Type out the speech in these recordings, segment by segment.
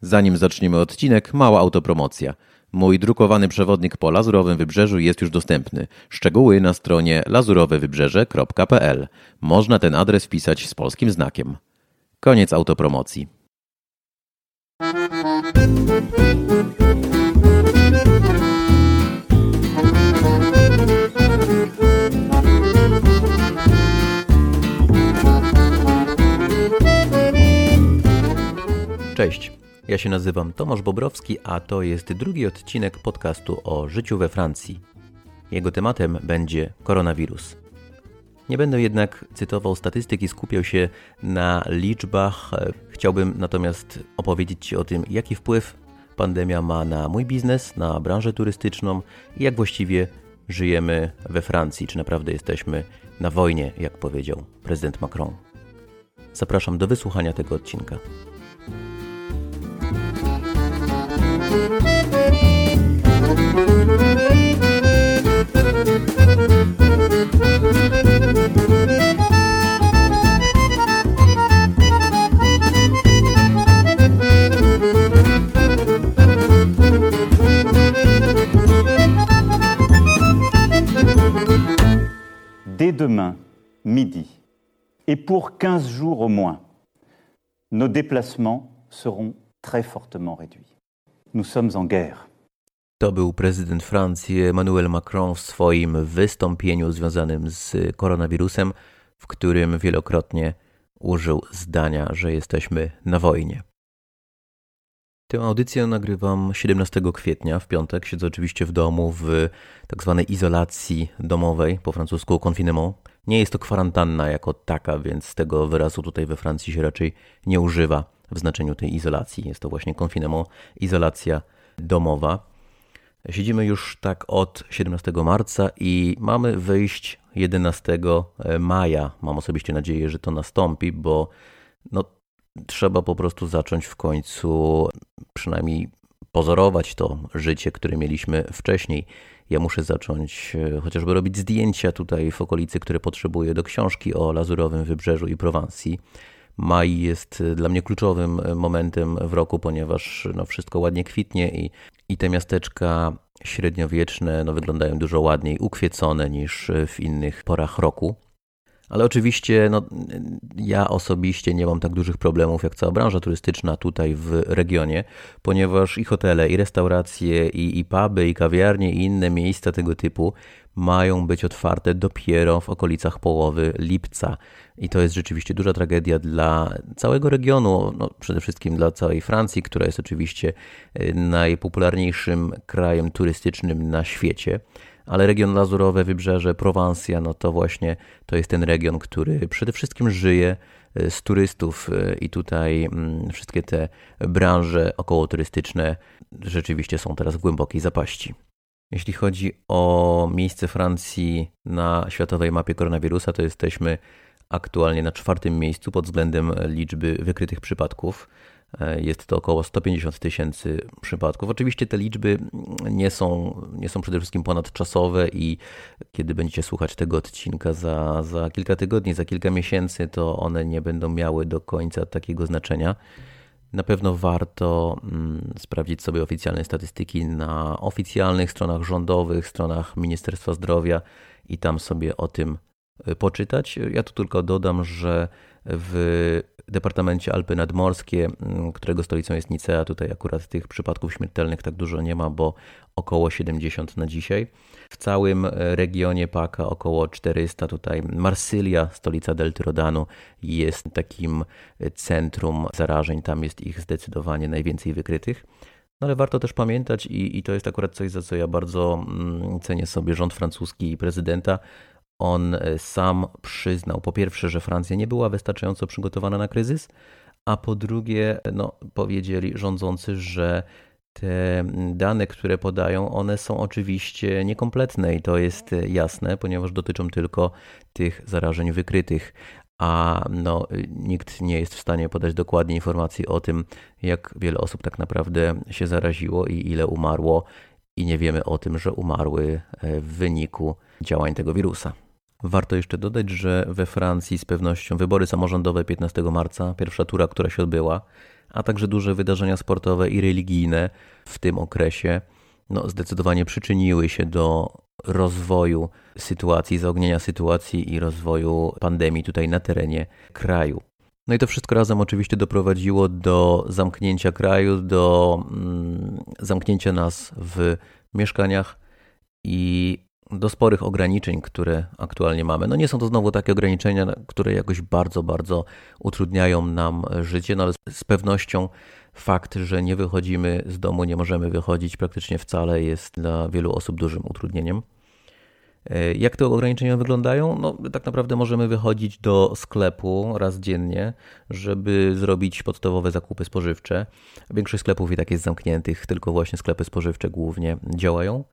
Zanim zaczniemy odcinek, mała autopromocja. Mój drukowany przewodnik po Lazurowym Wybrzeżu jest już dostępny. Szczegóły na stronie lazurowewybrzeże.pl. Można ten adres wpisać z polskim znakiem. Koniec autopromocji. Cześć. Ja się nazywam Tomasz Bobrowski, a to jest drugi odcinek podcastu o życiu we Francji. Jego tematem będzie koronawirus. Nie będę jednak cytował statystyk i skupiał się na liczbach. Chciałbym natomiast opowiedzieć Ci o tym, jaki wpływ pandemia ma na mój biznes, na branżę turystyczną i jak właściwie żyjemy we Francji. Czy naprawdę jesteśmy na wojnie, jak powiedział prezydent Macron. Zapraszam do wysłuchania tego odcinka. Dès demain, midi, et pour 15 jours au moins, nos déplacements seront très fortement réduits. Nous sommes en guerre. To był prezydent Francji Emmanuel Macron w swoim wystąpieniu związanym z koronawirusem, w którym wielokrotnie użył zdania, że jesteśmy na wojnie. Tę audycję nagrywam 17 kwietnia, w piątek. Siedzę oczywiście w domu w tak zwanej izolacji domowej, po francusku confinement. Nie jest to kwarantanna jako taka, więc tego wyrazu tutaj we Francji się raczej nie używa w znaczeniu tej izolacji. Jest to właśnie confinement, izolacja domowa. Siedzimy już tak od 17 marca i mamy wyjść 11 maja. Mam osobiście nadzieję, że to nastąpi, bo no, trzeba po prostu zacząć w końcu przynajmniej pozorować to życie, które mieliśmy wcześniej. Ja muszę zacząć e, chociażby robić zdjęcia tutaj w okolicy, które potrzebuję do książki o Lazurowym Wybrzeżu i Prowansji. Maj jest dla mnie kluczowym momentem w roku, ponieważ no, wszystko ładnie kwitnie i, i te miasteczka średniowieczne no, wyglądają dużo ładniej ukwiecone niż w innych porach roku. Ale oczywiście no, ja osobiście nie mam tak dużych problemów jak cała branża turystyczna tutaj w regionie, ponieważ i hotele, i restauracje, i, i puby, i kawiarnie, i inne miejsca tego typu mają być otwarte dopiero w okolicach połowy lipca. I to jest rzeczywiście duża tragedia dla całego regionu, no przede wszystkim dla całej Francji, która jest oczywiście y, najpopularniejszym krajem turystycznym na świecie ale region Lazurowe, Wybrzeże, Prowansja, no to właśnie to jest ten region, który przede wszystkim żyje e, z turystów e, i tutaj mm, wszystkie te branże okołoturystyczne rzeczywiście są teraz w głębokiej zapaści. Jeśli chodzi o miejsce Francji na światowej mapie koronawirusa, to jesteśmy aktualnie na czwartym miejscu pod względem liczby wykrytych przypadków. E, jest to około 150 tysięcy przypadków. Oczywiście te liczby nie są, nie są przede wszystkim ponadczasowe i kiedy będziecie słuchać tego odcinka za, za kilka tygodni, za kilka miesięcy, to one nie będą miały do końca takiego znaczenia. Na pewno warto mm, sprawdzić sobie oficjalne statystyki na oficjalnych stronach rządowych, stronach Ministerstwa Zdrowia i tam sobie o tym poczytać. Ja tu tylko dodam, że w departamencie Alpy Nadmorskie, którego stolicą jest Nicea. Tutaj akurat tych przypadków śmiertelnych tak dużo nie ma, bo około 70 na dzisiaj. W całym regionie Paka około 400. Tutaj Marsylia, stolica Delty Rodanu, jest takim centrum zarażeń. Tam jest ich zdecydowanie najwięcej wykrytych. No ale warto też pamiętać, i, i to jest akurat coś, za co ja bardzo cenię sobie rząd francuski i prezydenta, on e, sam przyznał, po pierwsze, że Francja nie była wystarczająco przygotowana na kryzys, a po drugie, no, powiedzieli rządzący, że te dane, które podają, one są oczywiście niekompletne i to jest e, jasne, ponieważ dotyczą tylko tych zarażeń wykrytych, a no, nikt nie jest w stanie podać dokładnie informacji o tym, jak wiele osób tak naprawdę się zaraziło i ile umarło, i nie wiemy o tym, że umarły e, w wyniku działań tego wirusa. Warto jeszcze dodać, że we Francji z pewnością wybory samorządowe 15 marca, pierwsza tura, która się odbyła, a także duże wydarzenia sportowe i religijne w tym okresie no, zdecydowanie przyczyniły się do rozwoju sytuacji, zaognienia sytuacji i rozwoju pandemii tutaj na terenie kraju. No i to wszystko razem oczywiście doprowadziło do zamknięcia kraju, do mm, zamknięcia nas w mieszkaniach i do sporych ograniczeń, które aktualnie mamy. No nie są to znowu takie ograniczenia, które jakoś bardzo, bardzo utrudniają nam życie, no ale z pewnością fakt, że nie wychodzimy z domu, nie możemy wychodzić praktycznie wcale, jest dla wielu osób dużym utrudnieniem. E, jak te ograniczenia wyglądają? No, tak naprawdę możemy wychodzić do sklepu raz dziennie, żeby zrobić podstawowe zakupy spożywcze. Większość sklepów i tak jest zamkniętych, tylko właśnie sklepy spożywcze głównie działają.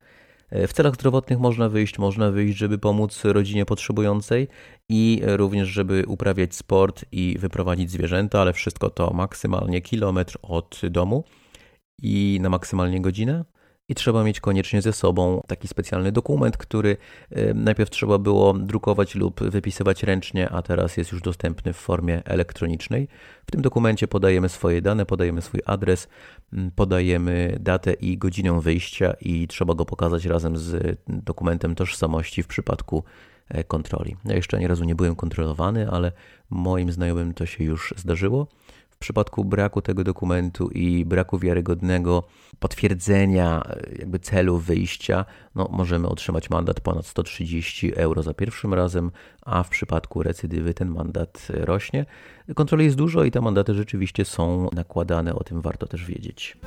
E, w celach zdrowotnych można wyjść, można wyjść, żeby pomóc rodzinie potrzebującej i również, żeby uprawiać sport i wyprowadzić zwierzęta, ale wszystko to maksymalnie kilometr od domu i na maksymalnie godzinę i trzeba mieć koniecznie ze sobą taki specjalny dokument, który najpierw trzeba było drukować lub wypisywać ręcznie, a teraz jest już dostępny w formie elektronicznej. W tym dokumencie podajemy swoje dane, podajemy swój adres, podajemy datę i godzinę wyjścia i trzeba go pokazać razem z dokumentem tożsamości w przypadku e, kontroli. Ja jeszcze ani razu nie byłem kontrolowany, ale moim znajomym to się już zdarzyło. W przypadku braku tego dokumentu i braku wiarygodnego potwierdzenia jakby celu wyjścia, no, możemy otrzymać mandat ponad 130 euro za pierwszym razem, a w przypadku recydywy ten mandat rośnie. Kontroli jest dużo i te mandaty rzeczywiście są nakładane, o tym warto też wiedzieć.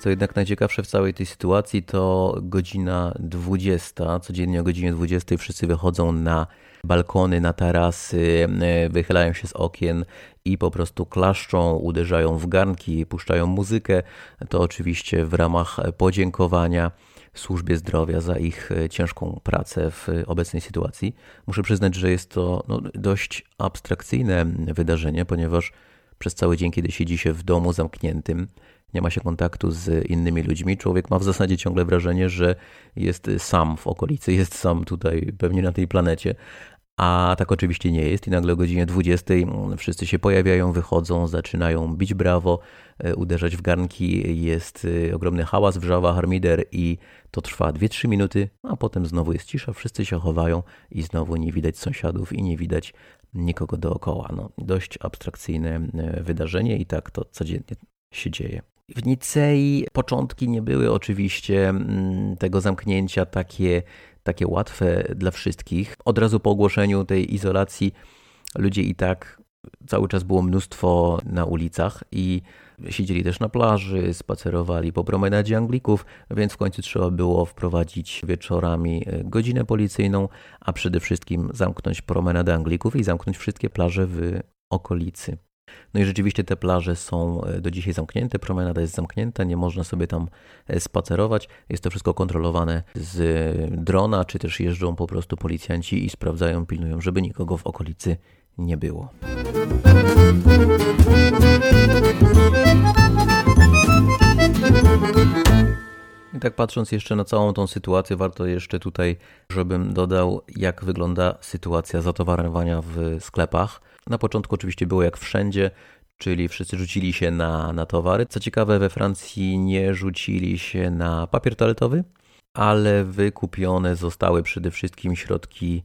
Co jednak najciekawsze w całej tej sytuacji to godzina 20. Codziennie o godzinie 20 wszyscy wychodzą na balkony, na tarasy, e, wychylają się z okien i po prostu klaszczą, uderzają w garnki, puszczają muzykę. To oczywiście w ramach podziękowania służbie zdrowia za ich e, ciężką pracę w obecnej sytuacji. Muszę przyznać, że jest to no, dość abstrakcyjne wydarzenie, ponieważ przez cały dzień, kiedy siedzi się w domu zamkniętym, nie ma się kontaktu z innymi ludźmi, człowiek ma w zasadzie ciągle wrażenie, że jest sam w okolicy, jest sam tutaj, pewnie na tej planecie. A tak oczywiście nie jest i nagle o godzinie 20 wszyscy się pojawiają, wychodzą, zaczynają bić brawo, e, uderzać w garnki, jest e, ogromny hałas, wrzawa, harmider i to trwa 2-3 minuty, a potem znowu jest cisza, wszyscy się chowają i znowu nie widać sąsiadów i nie widać nikogo dookoła. No, dość abstrakcyjne e, wydarzenie i tak to codziennie się dzieje. W Nicei początki nie były oczywiście mm, tego zamknięcia takie, takie łatwe dla wszystkich. Od razu po ogłoszeniu tej izolacji ludzi i tak cały czas było mnóstwo na ulicach i siedzieli też na plaży, spacerowali po promenadzie Anglików, więc w końcu trzeba było wprowadzić wieczorami e, godzinę policyjną, a przede wszystkim zamknąć promenadę Anglików i zamknąć wszystkie plaże w okolicy. No i rzeczywiście te plaże są e, do dzisiaj zamknięte, promenada jest zamknięta, nie można sobie tam e, spacerować. Jest to wszystko kontrolowane z drona, czy też jeżdżą po prostu policjanci i sprawdzają, pilnują, żeby nikogo w okolicy nie było. I tak patrząc jeszcze na całą tą sytuację, warto jeszcze tutaj, żebym dodał, jak wygląda sytuacja zatowarowania w sklepach. Na początku oczywiście było jak wszędzie, czyli wszyscy rzucili się na, na towary. Co ciekawe, we Francji nie rzucili się na papier toaletowy, ale wykupione zostały przede wszystkim środki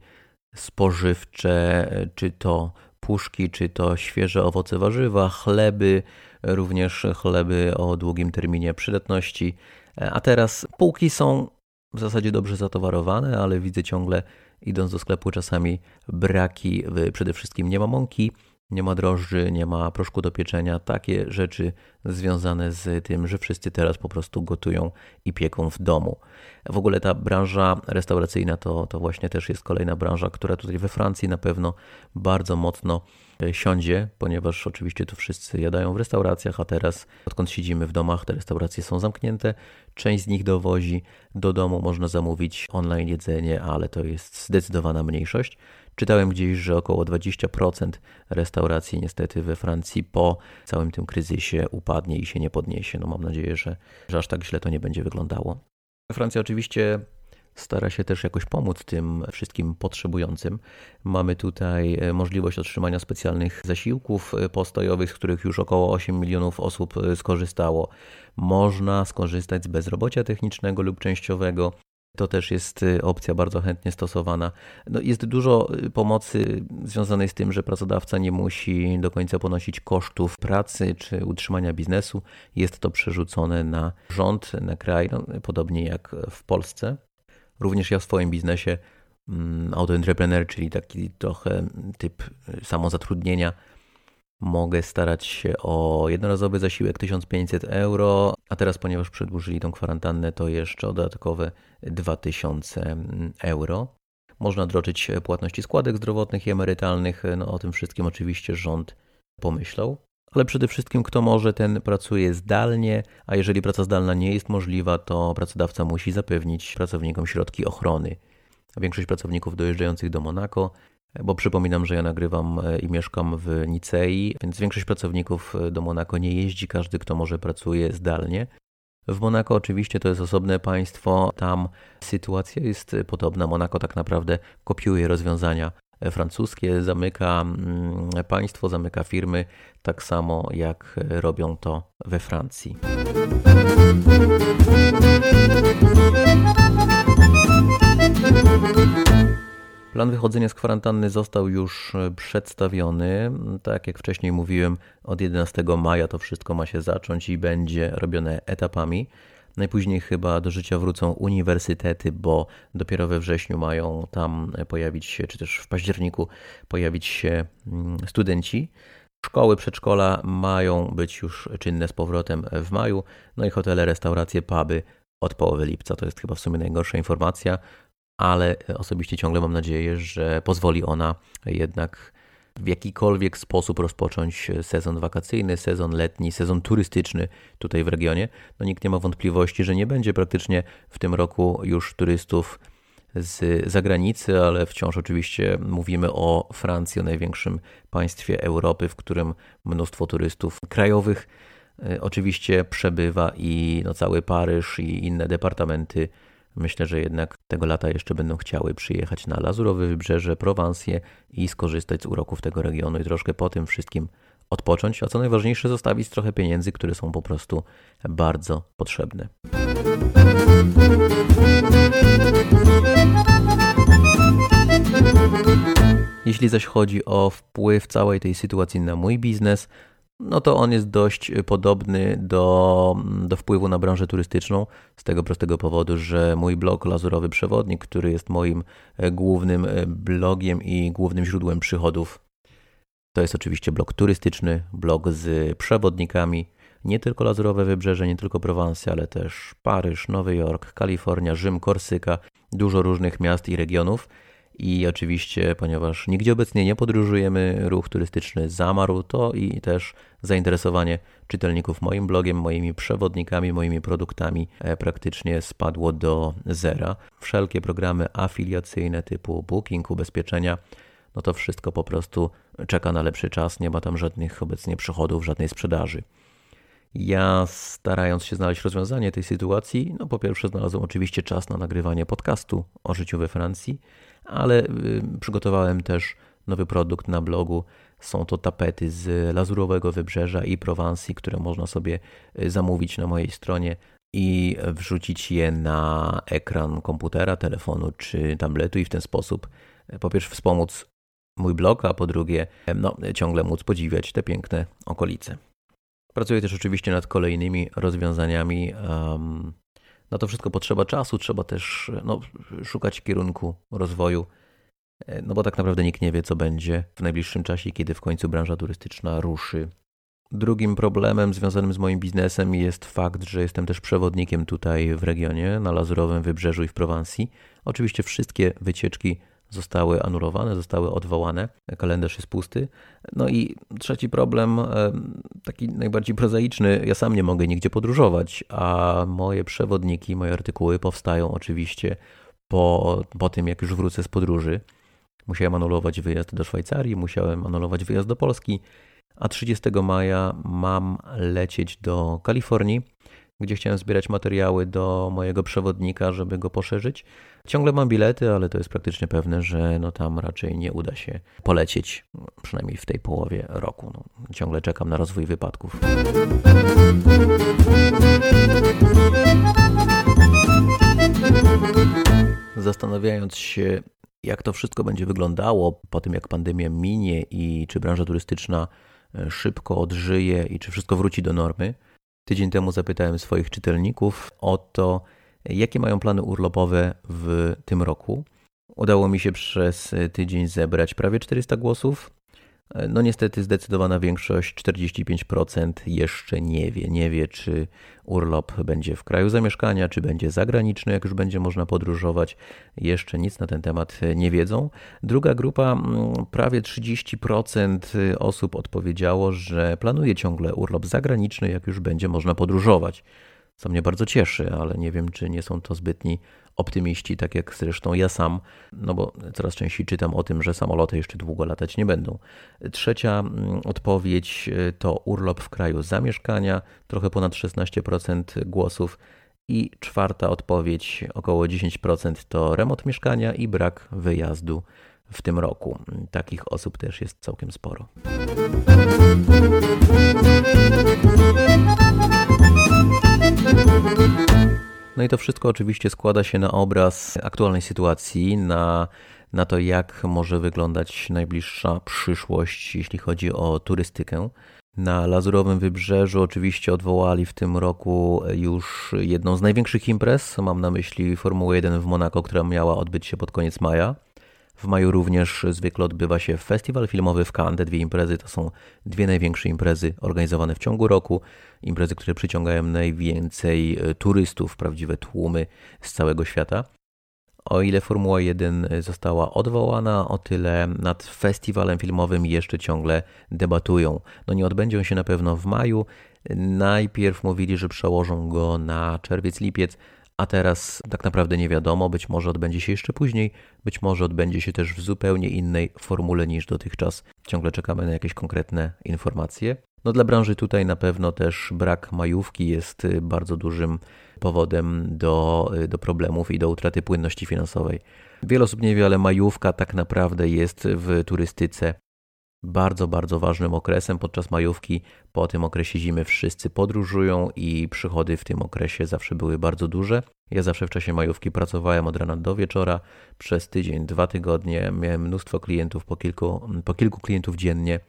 spożywcze, czy to puszki, czy to świeże owoce, warzywa, chleby, również chleby o długim terminie przydatności. A teraz półki są w zasadzie dobrze zatowarowane, ale widzę ciągle idąc do sklepu czasami braki, przede wszystkim nie ma mąki, nie ma drożdży, nie ma proszku do pieczenia, takie rzeczy związane z tym, że wszyscy teraz po prostu gotują i pieką w domu. W ogóle ta branża restauracyjna to, to właśnie też jest kolejna branża, która tutaj we Francji na pewno bardzo mocno e, siądzie, ponieważ oczywiście tu wszyscy jadają w restauracjach, a teraz odkąd siedzimy w domach, te restauracje są zamknięte. Część z nich dowozi do domu, można zamówić online jedzenie, ale to jest zdecydowana mniejszość. Czytałem gdzieś, że około 20% restauracji niestety we Francji po całym tym kryzysie upadnie i się nie podniesie. No mam nadzieję, że, że aż tak źle to nie będzie wyglądało. Francja oczywiście stara się też jakoś pomóc tym wszystkim potrzebującym. Mamy tutaj e, możliwość otrzymania specjalnych zasiłków e, postojowych, z których już około 8 milionów osób e, skorzystało. Można skorzystać z bezrobocia technicznego lub częściowego. To też jest opcja bardzo chętnie stosowana. No jest dużo pomocy związanej z tym, że pracodawca nie musi do końca ponosić kosztów pracy czy utrzymania biznesu. Jest to przerzucone na rząd, na kraj, no, podobnie jak w Polsce. Również ja w swoim biznesie mm, autoentrepreneur, czyli taki trochę typ y, samozatrudnienia, mogę starać się o jednorazowy zasiłek 1500 euro, a teraz, ponieważ przedłużyli tą kwarantannę, to jeszcze dodatkowe 2000 mm, euro. Można droczyć płatności składek zdrowotnych i emerytalnych. No, o tym wszystkim oczywiście rząd pomyślał. Ale przede wszystkim, kto może, ten pracuje zdalnie, a jeżeli praca zdalna nie jest możliwa, to pracodawca musi zapewnić pracownikom środki ochrony. Większość pracowników dojeżdżających do Monako, bo przypominam, że ja nagrywam e, i mieszkam w Nicei, więc większość pracowników e, do Monako nie jeździ, każdy, kto może, pracuje zdalnie. W Monako oczywiście to jest osobne państwo, tam sytuacja jest podobna. Monako tak naprawdę kopiuje rozwiązania francuskie, zamyka mm, państwo, zamyka firmy, tak samo jak robią to we Francji. Plan wychodzenia z kwarantanny został już przedstawiony. Tak jak wcześniej mówiłem, od 11 maja to wszystko ma się zacząć i będzie robione etapami. Najpóźniej chyba do życia wrócą uniwersytety, bo dopiero we wrześniu mają tam pojawić się, czy też w październiku pojawić się mm, studenci. Szkoły, przedszkola mają być już czynne z powrotem w maju, no i hotele, restauracje, puby od połowy lipca. To jest chyba w sumie najgorsza informacja, ale osobiście ciągle mam nadzieję, że pozwoli ona jednak w jakikolwiek sposób rozpocząć sezon wakacyjny, sezon letni, sezon turystyczny tutaj w regionie. No nikt nie ma wątpliwości, że nie będzie praktycznie w tym roku już turystów z zagranicy, ale wciąż oczywiście mówimy o Francji, o największym państwie Europy, w którym mnóstwo turystów krajowych e, oczywiście przebywa i no cały Paryż i inne departamenty Myślę, że jednak tego lata jeszcze będą chciały przyjechać na Lazurowe Wybrzeże, Prowansję i skorzystać z uroków tego regionu i troszkę po tym wszystkim odpocząć, a co najważniejsze zostawić trochę pieniędzy, które są po prostu bardzo potrzebne. Jeśli zaś chodzi o wpływ całej tej sytuacji na mój biznes, no to on jest dość podobny do, do wpływu na branżę turystyczną, z tego prostego powodu, że mój blog Lazurowy Przewodnik, który jest moim e, głównym e, blogiem i głównym źródłem przychodów, to jest oczywiście blog turystyczny, blog z przewodnikami, nie tylko Lazurowe Wybrzeże, nie tylko Prowansy, ale też Paryż, Nowy Jork, Kalifornia, Rzym, Korsyka, dużo różnych miast i regionów. I oczywiście, ponieważ nigdzie obecnie nie podróżujemy, ruch turystyczny zamarł, to i też zainteresowanie czytelników moim blogiem, moimi przewodnikami, moimi produktami e, praktycznie spadło do zera. Wszelkie programy afiliacyjne typu booking, ubezpieczenia, no to wszystko po prostu czeka na lepszy czas, nie ma tam żadnych obecnie przychodów, żadnej sprzedaży. Ja starając się znaleźć rozwiązanie tej sytuacji, no po pierwsze znalazłem oczywiście czas na nagrywanie podcastu o życiu we Francji, ale y, przygotowałem też nowy produkt na blogu. Są to tapety z Lazurowego Wybrzeża i Prowansji, które można sobie y, zamówić na mojej stronie i wrzucić je na ekran komputera, telefonu czy tabletu i w ten sposób y, po pierwsze wspomóc mój blog, a po drugie no, ciągle móc podziwiać te piękne okolice. Pracuję też oczywiście nad kolejnymi rozwiązaniami na to wszystko potrzeba czasu, trzeba też no, szukać kierunku rozwoju, e, no bo tak naprawdę nikt nie wie, co będzie w najbliższym czasie, kiedy w końcu branża turystyczna ruszy. Drugim problemem związanym z moim biznesem jest fakt, że jestem też przewodnikiem tutaj w regionie, na Lazurowym Wybrzeżu i w Prowansji. Oczywiście wszystkie wycieczki zostały anulowane, zostały odwołane, kalendarz jest pusty. No i trzeci problem, taki najbardziej prozaiczny, ja sam nie mogę nigdzie podróżować, a moje przewodniki, moje artykuły powstają oczywiście po, po tym, jak już wrócę z podróży. Musiałem anulować wyjazd do Szwajcarii, musiałem anulować wyjazd do Polski, a 30 maja mam lecieć do Kalifornii gdzie chciałem zbierać materiały do mojego przewodnika, żeby go poszerzyć. Ciągle mam bilety, ale to jest praktycznie pewne, że no tam raczej nie uda się polecieć, przynajmniej w tej połowie roku. No, ciągle czekam na rozwój wypadków. Zastanawiając się, jak to wszystko będzie wyglądało po tym, jak pandemia minie i czy branża turystyczna e, szybko odżyje i czy wszystko wróci do normy, tydzień temu zapytałem swoich czytelników o to, jakie mają plany urlopowe w tym roku. Udało mi się przez tydzień zebrać prawie 400 głosów. No niestety zdecydowana większość, 45% jeszcze nie wie. Nie wie, czy urlop będzie w kraju zamieszkania, czy będzie zagraniczny, jak już będzie można podróżować. Jeszcze nic na ten temat nie wiedzą. Druga grupa, mm, prawie 30% osób odpowiedziało, że planuje ciągle urlop zagraniczny, jak już będzie można podróżować co mnie bardzo cieszy, ale nie wiem, czy nie są to zbytni optymiści, tak jak zresztą ja sam, no bo coraz częściej czytam o tym, że samoloty jeszcze długo latać nie będą. Trzecia mm, odpowiedź e, to urlop w kraju zamieszkania, trochę ponad 16% głosów. I czwarta odpowiedź, około 10% to remont mieszkania i brak wyjazdu w tym roku. Takich osób też jest całkiem sporo. No i to wszystko oczywiście składa się na obraz aktualnej sytuacji, na, na to, jak może wyglądać najbliższa przyszłość, jeśli chodzi o turystykę. Na Lazurowym Wybrzeżu oczywiście odwołali w tym roku już jedną z największych imprez. Mam na myśli Formułę 1 w Monako, która miała odbyć się pod koniec maja. W maju również zwykle odbywa się festiwal filmowy w Cannes. Te dwie imprezy to są dwie największe imprezy organizowane w ciągu roku. Imprezy, które przyciągają najwięcej e, turystów, prawdziwe tłumy z całego świata. O ile Formuła 1 została odwołana, o tyle nad festiwalem filmowym jeszcze ciągle debatują. No nie odbędzie się na pewno w maju. Najpierw mówili, że przełożą go na czerwiec-lipiec, a teraz tak naprawdę nie wiadomo, być może odbędzie się jeszcze później, być może odbędzie się też w zupełnie innej formule niż dotychczas. Ciągle czekamy na jakieś konkretne informacje. No dla branży tutaj na pewno też brak majówki jest y, bardzo dużym powodem do, y, do problemów i do utraty płynności finansowej. Wiele osób nie wie, ale majówka tak naprawdę jest w turystyce bardzo, bardzo ważnym okresem. Podczas majówki, po tym okresie zimy wszyscy podróżują i przychody w tym okresie zawsze były bardzo duże. Ja zawsze w czasie majówki pracowałem od rana do wieczora przez tydzień, dwa tygodnie. Miałem mnóstwo klientów, po kilku, po kilku klientów dziennie,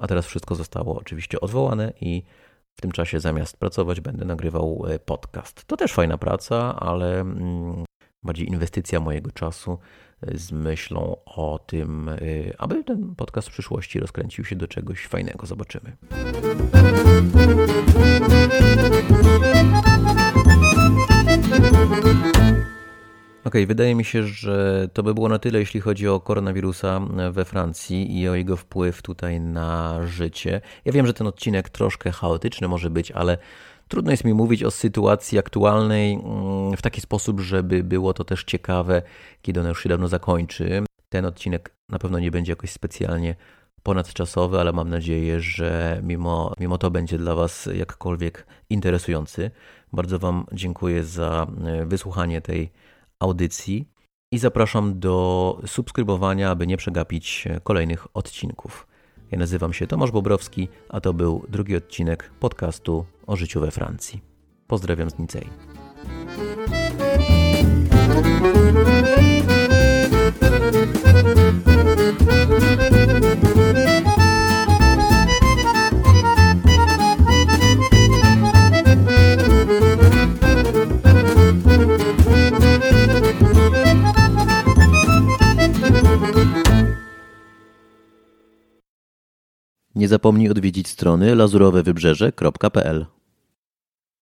a teraz wszystko zostało oczywiście odwołane i w tym czasie zamiast pracować będę nagrywał e, podcast. To też fajna praca, ale mm, bardziej inwestycja mojego czasu z myślą o tym, y, aby ten podcast w przyszłości rozkręcił się do czegoś fajnego. Zobaczymy. Ok, wydaje mi się, że to by było na tyle, jeśli chodzi o koronawirusa we Francji i o jego wpływ tutaj na życie. Ja wiem, że ten odcinek troszkę chaotyczny może być, ale Trudno jest mi mówić o sytuacji aktualnej mm, w taki sposób, żeby było to też ciekawe, kiedy ona już się dawno zakończy. Ten odcinek na pewno nie będzie jakoś specjalnie ponadczasowy, ale mam nadzieję, że mimo, mimo to będzie dla Was jakkolwiek interesujący. Bardzo Wam dziękuję za e, wysłuchanie tej audycji i zapraszam do subskrybowania, aby nie przegapić kolejnych odcinków. Ja nazywam się Tomasz Bobrowski, a to był drugi odcinek podcastu o życiu we Francji. Pozdrawiam z Nicei. Nie zapomnij odwiedzić strony lazurowewybrzeże.pl